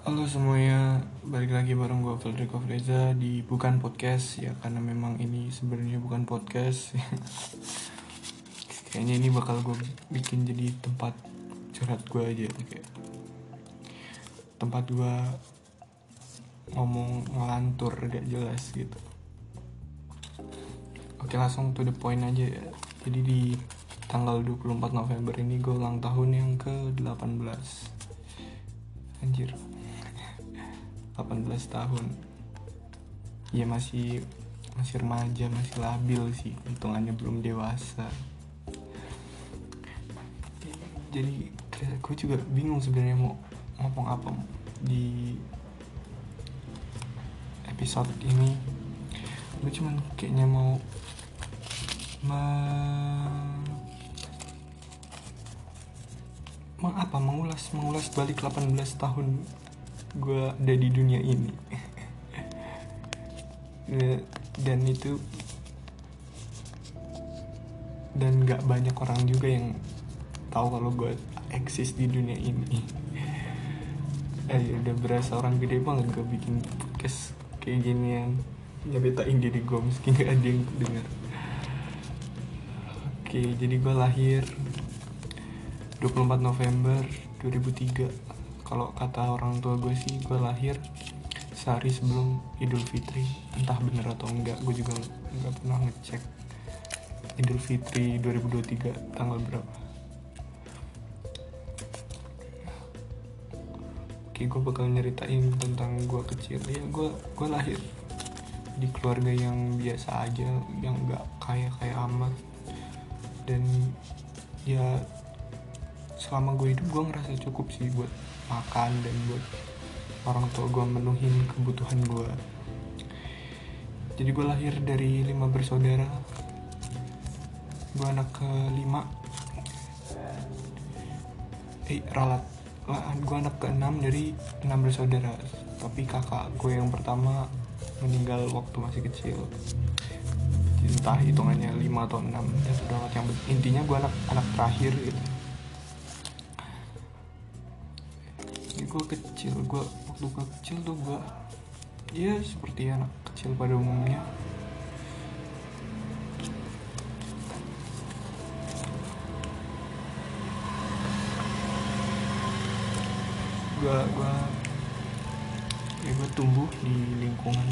Halo semuanya, balik lagi bareng gue Federico Freza di Bukan Podcast ya karena memang ini sebenarnya bukan podcast. Kayaknya ini bakal gue bikin jadi tempat curhat gue aja kayak tempat gue ngomong ngelantur gak jelas gitu. Oke langsung to the point aja ya. Jadi di tanggal 24 November ini gue ulang tahun yang ke-18 Anjir 18 tahun. Ya masih masih remaja, masih labil sih. Hitungannya belum dewasa. Jadi gue juga bingung sebenarnya mau ngomong apa di episode ini. Gue cuman kayaknya mau me- meng apa? Mengulas mengulas balik 18 tahun gue ada di dunia ini. Dan itu dan nggak banyak orang juga yang tahu kalau gue eksis di dunia ini. Eh udah berasa orang gede banget gue bikin podcast kayak ginian nyabetain diri gue meski nggak ada yang dengar. Oke jadi gue lahir 24 November 2003 kalau kata orang tua gue sih gue lahir sehari sebelum Idul Fitri. Entah bener atau enggak gue juga nggak pernah ngecek Idul Fitri 2023 tanggal berapa. Oke gue bakal nyeritain tentang gue kecil. Ya gue gue lahir di keluarga yang biasa aja yang nggak kaya kaya amat. Dan ya selama gue hidup gue ngerasa cukup sih buat makan dan buat orang tua gue menuhin kebutuhan gue jadi gue lahir dari lima bersaudara. Gue anak kelima. Eh ralat. Gue anak keenam dari enam bersaudara. Tapi kakak gue yang pertama meninggal waktu masih kecil. Entah hitungannya lima atau enam ya sudah yang intinya gue anak anak terakhir gitu Jadi gue kecil gue waktu gue kecil tuh gue ya seperti anak kecil pada umumnya. Gue gue ya gue tumbuh di lingkungan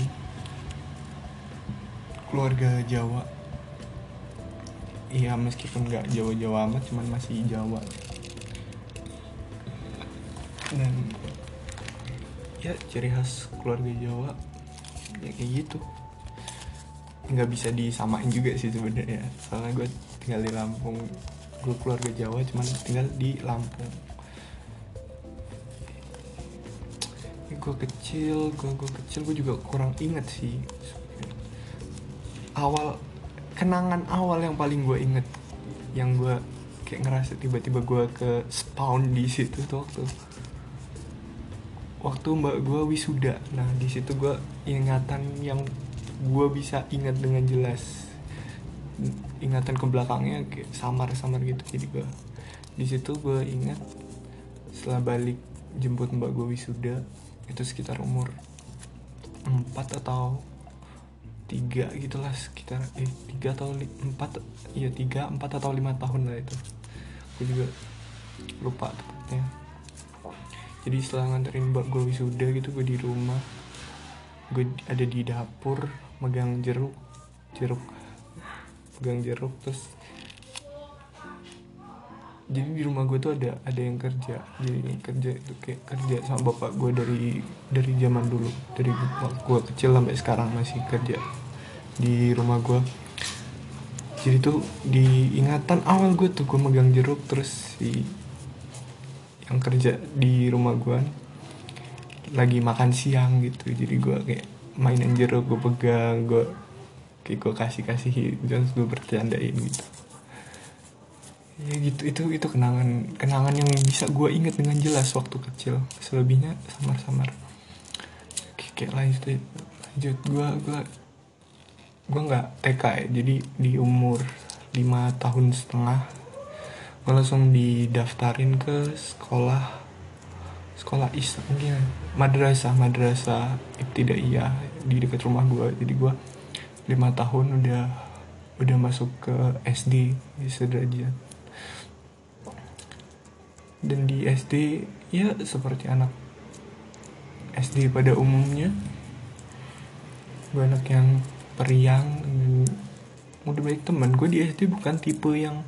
keluarga Jawa. Iya meskipun nggak Jawa-Jawa amat cuman masih Jawa dan ya ciri khas keluarga Jawa ya kayak gitu. Nggak bisa disamain juga sih sebenarnya. Soalnya gue tinggal di Lampung. Gue keluarga Jawa cuman tinggal di Lampung. Ya, gue kecil gue gue kecil gue juga kurang inget sih. Awal kenangan awal yang paling gue inget yang gue kayak ngerasa tiba-tiba gue ke spawn di situ tuh waktu waktu mbak gue wisuda. Nah di situ gue ingatan yang gue bisa ingat dengan jelas. Ingatan ke belakangnya kayak samar-samar gitu. Jadi gue di situ gue ingat setelah balik jemput mbak gue wisuda itu sekitar umur 4 atau tiga gitulah sekitar eh tiga atau empat iya tiga empat atau lima tahun lah itu. Gue juga lupa tepatnya jadi setelah nganterin mbak gue wisuda gitu gue di rumah. Gue ada di dapur megang jeruk jeruk megang jeruk terus jadi di rumah gue tuh ada ada yang kerja. Jadi yang kerja itu kayak kerja sama bapak gue dari dari zaman dulu. Dari waktu gue kecil sampai sekarang masih kerja di rumah gue jadi tuh di ingatan awal gue tuh gue megang jeruk terus si yang kerja di rumah gue lagi makan siang gitu jadi gue kayak mainan jeruk gue pegang gue kayak gue kasih kasih terus gue bercandain gitu. Ya gitu itu itu kenangan kenangan yang bisa gue inget dengan jelas waktu kecil. Selebihnya samar-samar. Kayak, kayak lanjut lanjut gue gue gue nggak TK ya jadi di umur lima tahun setengah gue langsung didaftarin ke sekolah sekolah Islamnya madrasah madrasah ibtidaiyah di dekat rumah gue jadi gue lima tahun udah udah masuk ke SD di sederajat. Dan di SD ya seperti anak SD pada umumnya. Gue anak yang periang udah baik teman. Gue di SD bukan tipe yang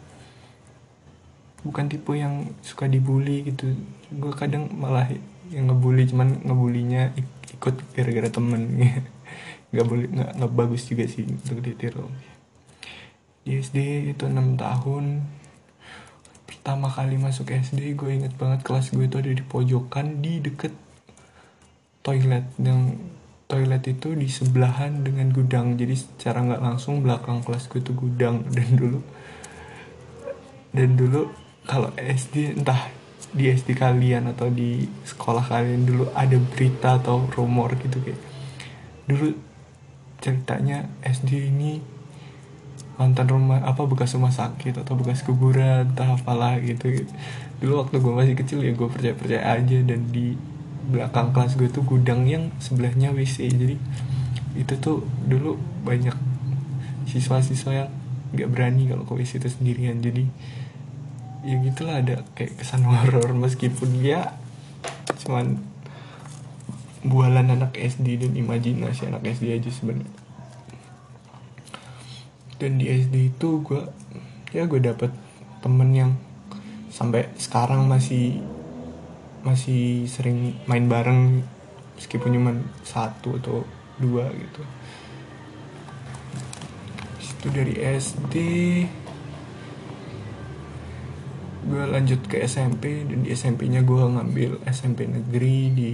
bukan tipe yang suka dibully gitu. Gue kadang malah yang ngebully cuman ngebulinya ikut gara-gara temen. Nggak boleh nggak nggak bagus juga sih untuk ditiru di SD itu enam tahun. Pertama kali masuk SD gue inget banget kelas gue itu ada di pojokan di deket toilet. Yang toilet itu di sebelahan dengan gudang. Jadi secara nggak langsung belakang kelas gue itu gudang. Dan dulu dan dulu kalau SD entah di SD kalian atau di sekolah kalian dulu ada berita atau rumor gitu kayak dulu ceritanya SD ini mantan rumah apa bekas rumah sakit atau bekas kuburan entah apalah gitu, gitu. dulu waktu gue masih kecil ya gue percaya percaya aja dan di belakang kelas gue tuh gudang yang sebelahnya WC jadi itu tuh dulu banyak siswa-siswa yang nggak berani kalau ke WC itu sendirian jadi ya gitulah ada kayak kesan horor. Meskipun dia cuman bualan anak SD dan imajinasi anak SD aja sebenarnya. Dan di SD itu gue ya gue dapet temen yang sampai sekarang masih masih sering main bareng meskipun cuma satu atau dua gitu. Itu dari SD gue lanjut ke SMP dan di SMP-nya gue ngambil SMP negeri di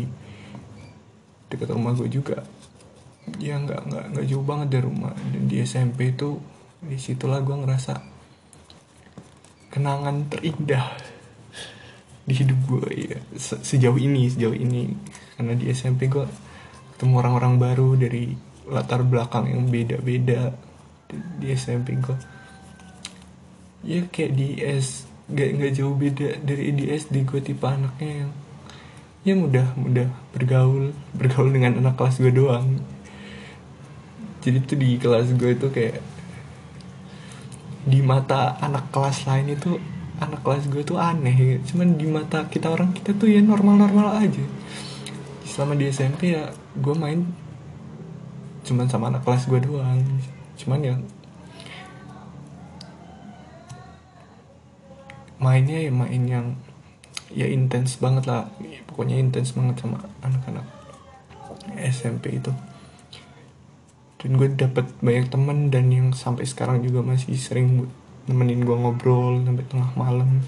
dekat rumah gue juga. Ya nggak nggak nggak jauh banget dari rumah. Dan di SMP itu di situlah gue ngerasa kenangan terindah di hidup gue ya Se sejauh ini sejauh ini. Karena di SMP gue ketemu orang-orang baru dari latar belakang yang beda-beda. Di SMP gue ya kayak di S gak nggak jauh beda dari di SD gue tipe anaknya yang ya mudah mudah bergaul bergaul dengan anak kelas gue doang. Jadi tuh di kelas gue itu kayak di mata anak kelas lain itu anak kelas gue tuh aneh. Cuman di mata kita orang kita tuh ya normal-normal aja. Selama di SMP ya gue main cuman sama anak kelas gue doang. Cuman ya mainnya ya main yang ya intens banget lah. Pokoknya intens banget sama anak-anak SMP itu. Dan gue dapet banyak temen dan yang sampai sekarang juga masih sering nemenin gue ngobrol sampai tengah malam.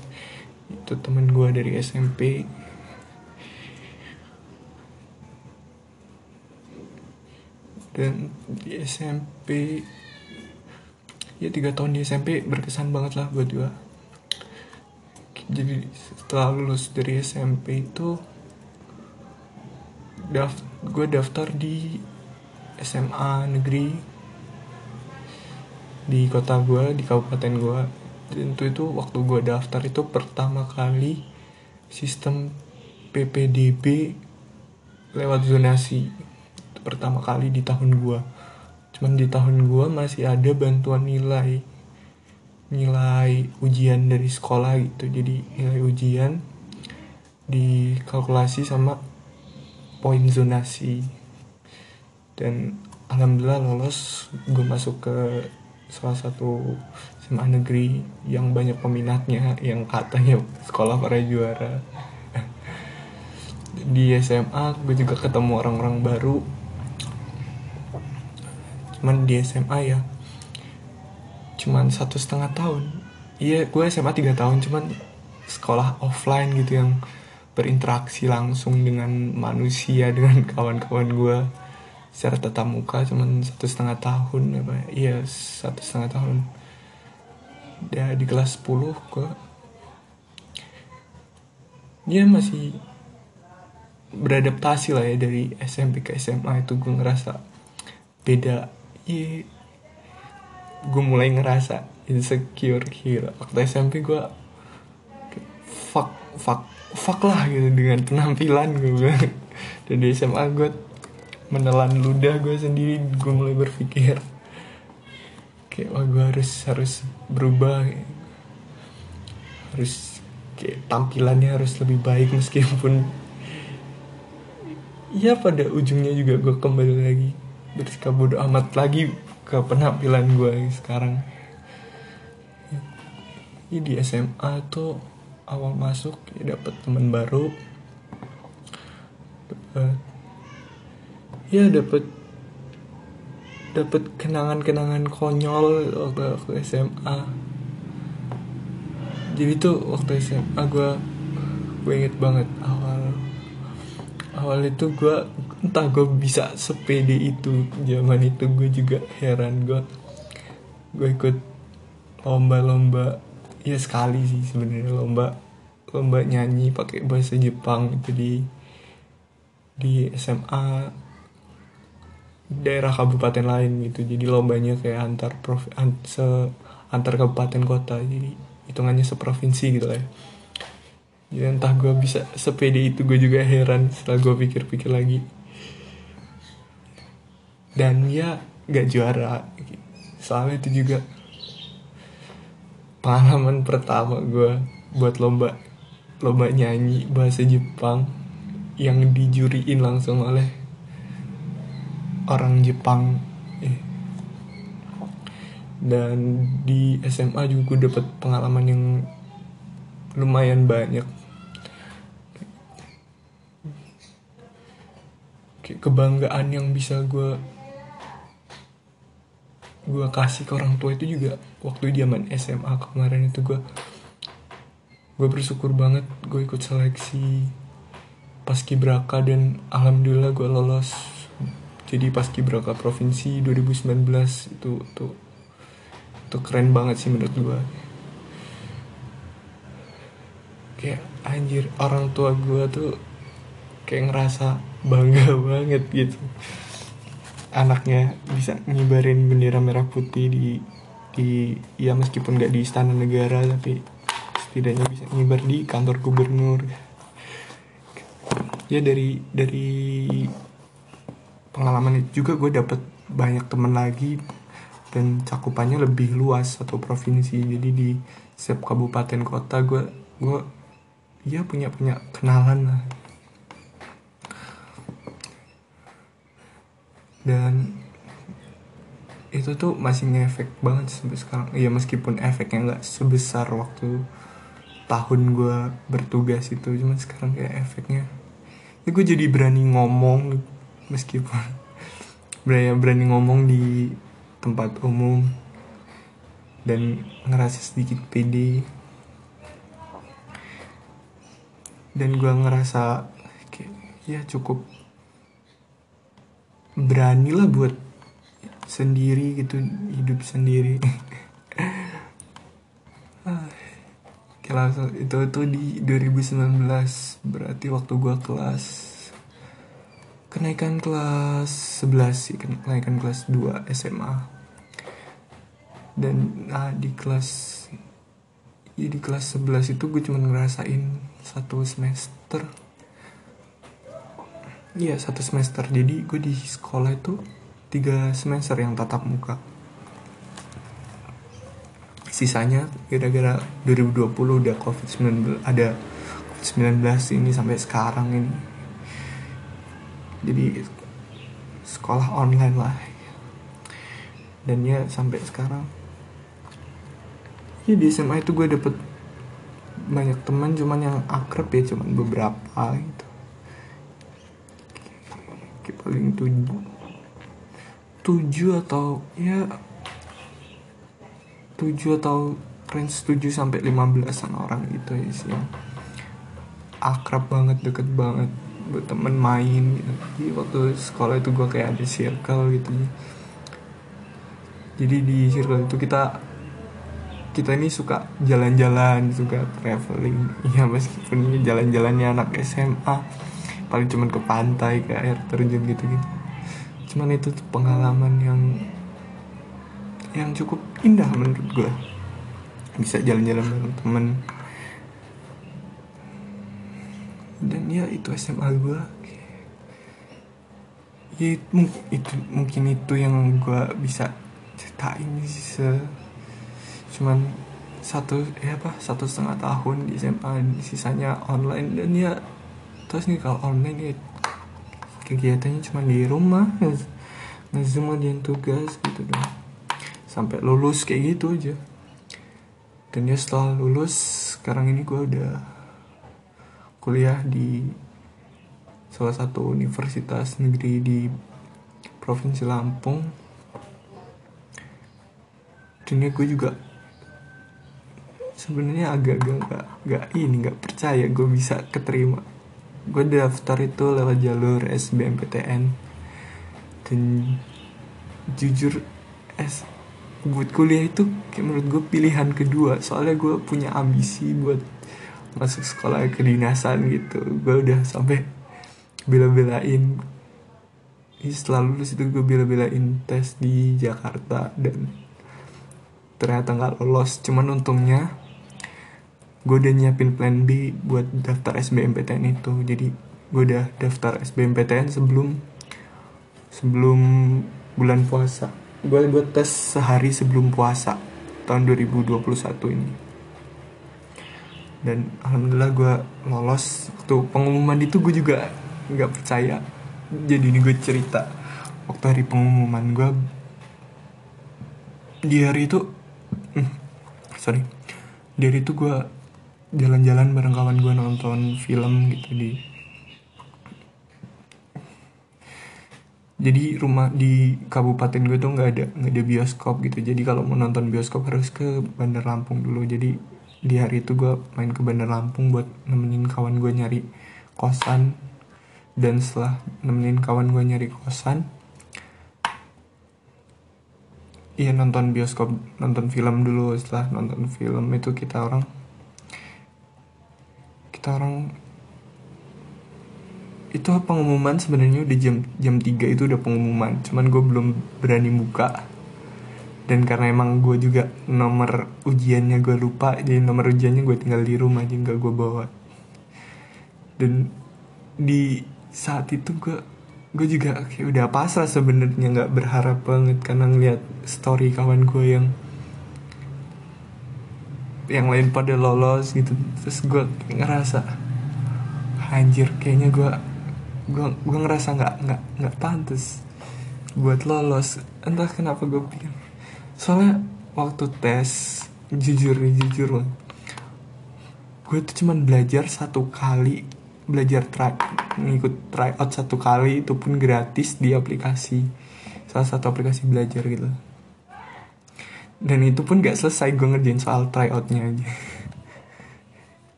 Itu temen gue dari SMP dan di SMP ya tiga tahun di SMP berkesan banget lah buat gue jadi setelah lulus dari SMP itu daft gue daftar di SMA negeri di kota gue di kabupaten gue tentu itu waktu gue daftar itu pertama kali sistem PPDB lewat zonasi. Itu pertama kali di tahun gue cuman di tahun gue masih ada bantuan nilai nilai ujian dari sekolah gitu. Jadi nilai ujian dikalkulasi sama poin zonasi. Dan alhamdulillah lolos gue masuk ke salah satu SMA negeri yang banyak peminatnya yang katanya sekolah para juara. Di SMA gue juga ketemu orang-orang baru. Cuman di SMA ya cuman satu setengah tahun. Iya gue SMA tiga tahun cuman sekolah offline gitu yang berinteraksi langsung dengan manusia dengan kawan-kawan gue secara tatap muka cuman satu setengah tahun apa ya? Iya satu setengah tahun. Ya di kelas 10 gue dia masih beradaptasi lah ya dari SMP ke SMA itu gue ngerasa beda. Iya gue mulai ngerasa insecure here waktu SMP gue fuck fuck fuck lah gitu dengan penampilan gue dan di SMA gue menelan ludah gue sendiri gue mulai berpikir kayak wah gue harus harus berubah. Harus kayak tampilannya harus lebih baik meskipun ya pada ujungnya juga gue kembali lagi bersikap bodoh amat lagi ke penampilan gue sekarang. Ya, di SMA tuh awal masuk ya dapet teman baru. Dapet ya dapet dapet kenangan-kenangan konyol waktu aku SMA jadi tuh waktu SMA gue gue inget banget awal awal itu gue entah gue bisa sepede itu zaman itu gue juga heran gue gue ikut lomba-lomba ya sekali sih sebenarnya lomba lomba nyanyi pakai bahasa Jepang itu di di SMA daerah kabupaten lain gitu. Jadi lombanya kayak antar prof an, se antar kabupaten kota. Jadi hitungannya seprovinsi gitu lah ya. Jadi entah gue bisa sepede itu gue juga heran setelah gue pikir-pikir lagi dan ya gak juara. Soalnya itu juga pengalaman pertama gue buat lomba lomba nyanyi bahasa Jepang yang dijuriin langsung oleh orang Jepang. Eh. dan di SMA juga gue dapet pengalaman yang lumayan banyak. Kebanggaan yang bisa gue gue kasih ke orang tua itu juga. Waktu zaman SMA kemarin itu gue gue bersyukur banget gue ikut seleksi paskibraka dan alhamdulillah gue lolos. Jadi paskibraka provinsi 2019 itu tuh itu keren banget sih menurut gue kayak anjir orang tua gue tuh kayak ngerasa bangga banget gitu anaknya bisa ngibarin bendera merah putih di di ya meskipun gak di istana negara tapi setidaknya bisa ngibar di kantor gubernur. Ya dari dari pengalaman itu juga gue dapet banyak temen lagi dan cakupannya lebih luas satu provinsi. Jadi di setiap kabupaten kota gue gue ya punya punya kenalan lah dan itu tuh masih ngefek banget sampai sekarang. Ya meskipun efeknya nggak sebesar waktu tahun gue bertugas itu cuman sekarang kayak efeknya ya gue jadi berani ngomong meskipun berani berani ngomong di tempat umum dan ngerasa sedikit pede. Dan gue ngerasa kayak ya cukup berani lah buat sendiri gitu hidup sendiri. Kelas itu tuh di 2019 berarti waktu gua kelas kenaikan kelas 11 sih kenaikan kelas 2 SMA dan nah, di kelas ya di kelas 11 itu gue cuma ngerasain satu semester Iya satu semester. Jadi gue di sekolah itu tiga semester yang tatap muka. Sisanya gara-gara 2020 udah covid 19 ada covid 19 ini sampai sekarang ini. Jadi sekolah online lah. Dan ya sampai sekarang. Ya di SMA itu gue dapet banyak teman cuman yang akrab ya cuman beberapa gitu paling tujuh tujuh atau ya tujuh atau range tujuh sampai lima belasan orang gitu ya sih. Akrab banget deket banget buat temen main gitu. Jadi waktu sekolah itu gue kayak ada circle gitu. Jadi di circle itu kita kita ini suka jalan-jalan suka traveling. Ya meskipun ini jalan-jalannya anak SMA paling cuman ke pantai ke air terjun gitu gitu cuman itu pengalaman yang yang cukup indah menurut gue bisa jalan-jalan bareng temen. Ya itu SMA gue ya itu, itu mungkin itu yang gue bisa ceritain sih se cuman satu ya apa satu setengah tahun di SMA sisanya online. Dan ya terus nih kalau online ya. Kegiatannya cuma di rumah ngezoom ngerjain tugas gitu dong. Sampai lulus kayak gitu aja. Dan ya setelah lulus sekarang ini gue udah kuliah di salah satu universitas negeri di provinsi Lampung. Dan ya gue juga sebenarnya agak-agak gak, gak ini nggak percaya gue bisa keterima gue daftar itu lewat jalur SBMPTN dan jujur S buat kuliah itu kayak menurut gue pilihan kedua. Soalnya gue punya ambisi buat masuk sekolah kedinasan gitu. Gue udah sampai bela-belain setelah lulus itu gue bela-belain tes di Jakarta dan ternyata nggak lolos. Cuman untungnya gue udah nyiapin plan B buat daftar SBMPTN itu. Jadi gue udah daftar SBMPTN sebelum sebelum bulan puasa. Gue buat tes sehari sebelum puasa tahun 2021 ini. Dan alhamdulillah gue lolos. Tuh pengumuman itu gue juga nggak percaya. Jadi ini gue cerita. Waktu hari pengumuman gue di hari itu hmm, sorry. Di hari itu gue jalan-jalan bareng kawan gue nonton film gitu di jadi rumah di kabupaten gue tuh nggak ada nggak ada bioskop gitu. Jadi kalau mau nonton bioskop harus ke Bandar Lampung dulu. Jadi di hari itu gue main ke Bandar Lampung buat nemenin kawan gue nyari kosan. Dan setelah nemenin kawan gue nyari kosan iya nonton bioskop nonton film dulu. Setelah nonton film itu kita orang kita orang itu pengumuman sebenarnya udah jam jam 3 itu udah pengumuman. Cuman gue belum berani buka. Dan karena emang gue juga nomor ujiannya gue lupa jadi nomor ujiannya gue tinggal di rumah aja nggak gue bawa. Dan di saat itu gue gue juga kayak udah pasrah sebenarnya nggak berharap banget karena ngeliat story kawan gue yang yang lain pada lolos gitu. Terus gue ngerasa anjir kayaknya gue gue gue ngerasa nggak nggak nggak pantas buat lolos. Entah kenapa gue pikir. Soalnya waktu tes jujur nih jujur loh gue tuh cuman belajar satu kali belajar try ngikut try out satu kali itu pun gratis di aplikasi salah satu aplikasi belajar gitu dan itu pun gak selesai gue ngerjain soal try outnya aja.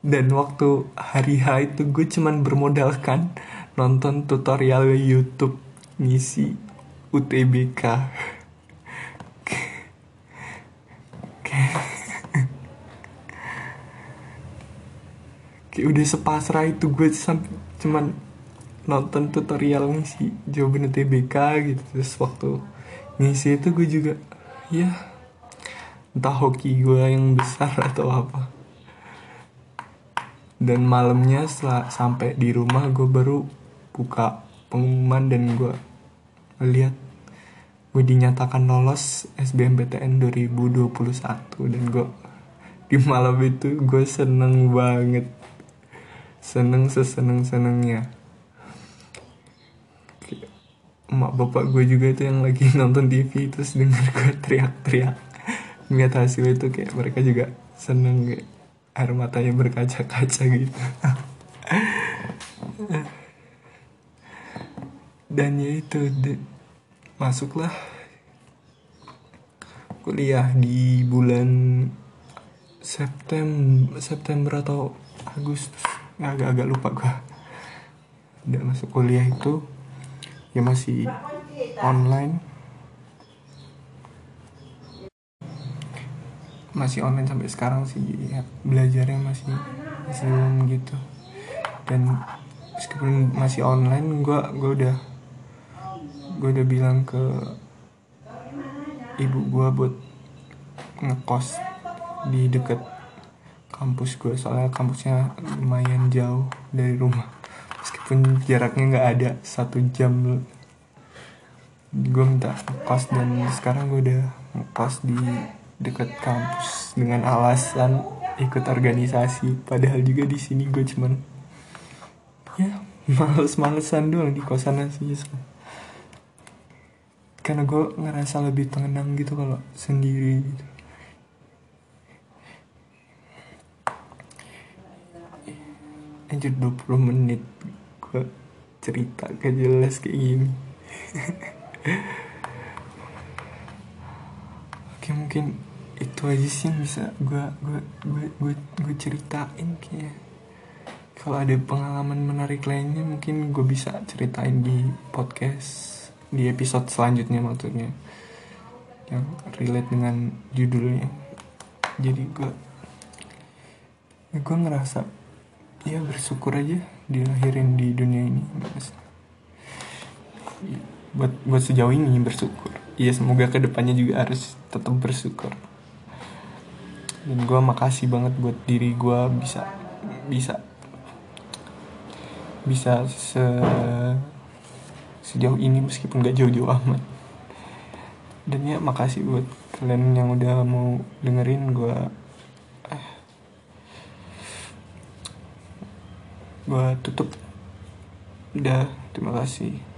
Dan waktu hari H itu gue cuman bermodalkan nonton tutorial YouTube misi UTBK kayak udah sepasrah itu gue cuman nonton tutorial ngisi jawaban UTBK gitu. Terus waktu ngisi itu gue juga ya entah hoki gue yang besar atau apa. Dan malamnya setelah sampai di rumah gue baru buka pengumuman dan gue melihat gue dinyatakan lolos SBMPTN 2021 dan gue di malam itu gue seneng banget. Seneng seseneng senengnya. Emak bapak gue juga itu yang lagi nonton TV terus denger gue teriak-teriak ngeliat hasil itu kayak mereka juga seneng kayak air matanya berkaca-kaca gitu. Dan ya itu masuklah kuliah di bulan September September atau Agustus. Agak-agak lupa gue udah masuk kuliah itu ya masih online masih online sampai sekarang sih ya belajarnya masih belum gitu. Dan meskipun masih online gue gue udah gue udah bilang ke ibu gue buat ngekos di deket kampus gue soalnya kampusnya lumayan jauh dari rumah. Meskipun jaraknya nggak ada satu jam gue minta kos dan sekarang gue udah kos di dekat kampus dengan alasan ikut organisasi. Padahal juga di sini gue cuman ya males-malesan doang di kosan sih karena gue ngerasa lebih tenang gitu kalau sendiri gitu. Anjir 20 menit gue cerita gak jelas kayak gini. Oke mungkin itu aja sih yang bisa gue gue gue gue, gue ceritain kayak. Kalau ada pengalaman menarik lainnya mungkin gue bisa ceritain di podcast di episode selanjutnya maksudnya. Yang relate dengan judulnya. Jadi gue gue ngerasa ya bersyukur aja dilahirin di dunia ini buat buat sejauh ini bersyukur. Iya semoga ke depannya juga harus tetap bersyukur dan gue makasih banget buat diri gue bisa bisa bisa se sejauh ini meskipun gak jauh-jauh amat. Dan ya makasih buat kalian yang udah mau dengerin gue eh, gue tutup. Udah terima kasih